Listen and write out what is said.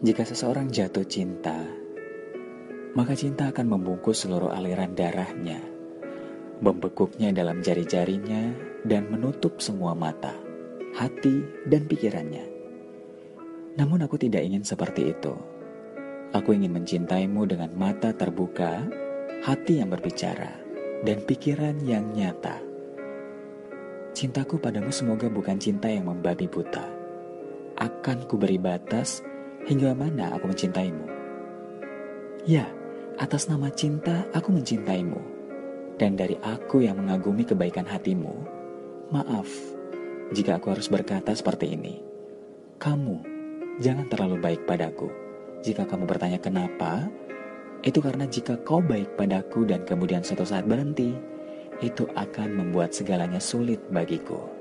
Jika seseorang jatuh cinta, maka cinta akan membungkus seluruh aliran darahnya, membekuknya dalam jari-jarinya, dan menutup semua mata, hati, dan pikirannya. Namun aku tidak ingin seperti itu. Aku ingin mencintaimu dengan mata terbuka, hati yang berbicara, dan pikiran yang nyata. Cintaku padamu semoga bukan cinta yang membabi buta. Akan ku beri batas hingga mana aku mencintaimu. Ya, atas nama cinta aku mencintaimu. Dan dari aku yang mengagumi kebaikan hatimu, maaf jika aku harus berkata seperti ini. Kamu jangan terlalu baik padaku. Jika kamu bertanya kenapa, itu karena jika kau baik padaku dan kemudian suatu saat berhenti, itu akan membuat segalanya sulit bagiku.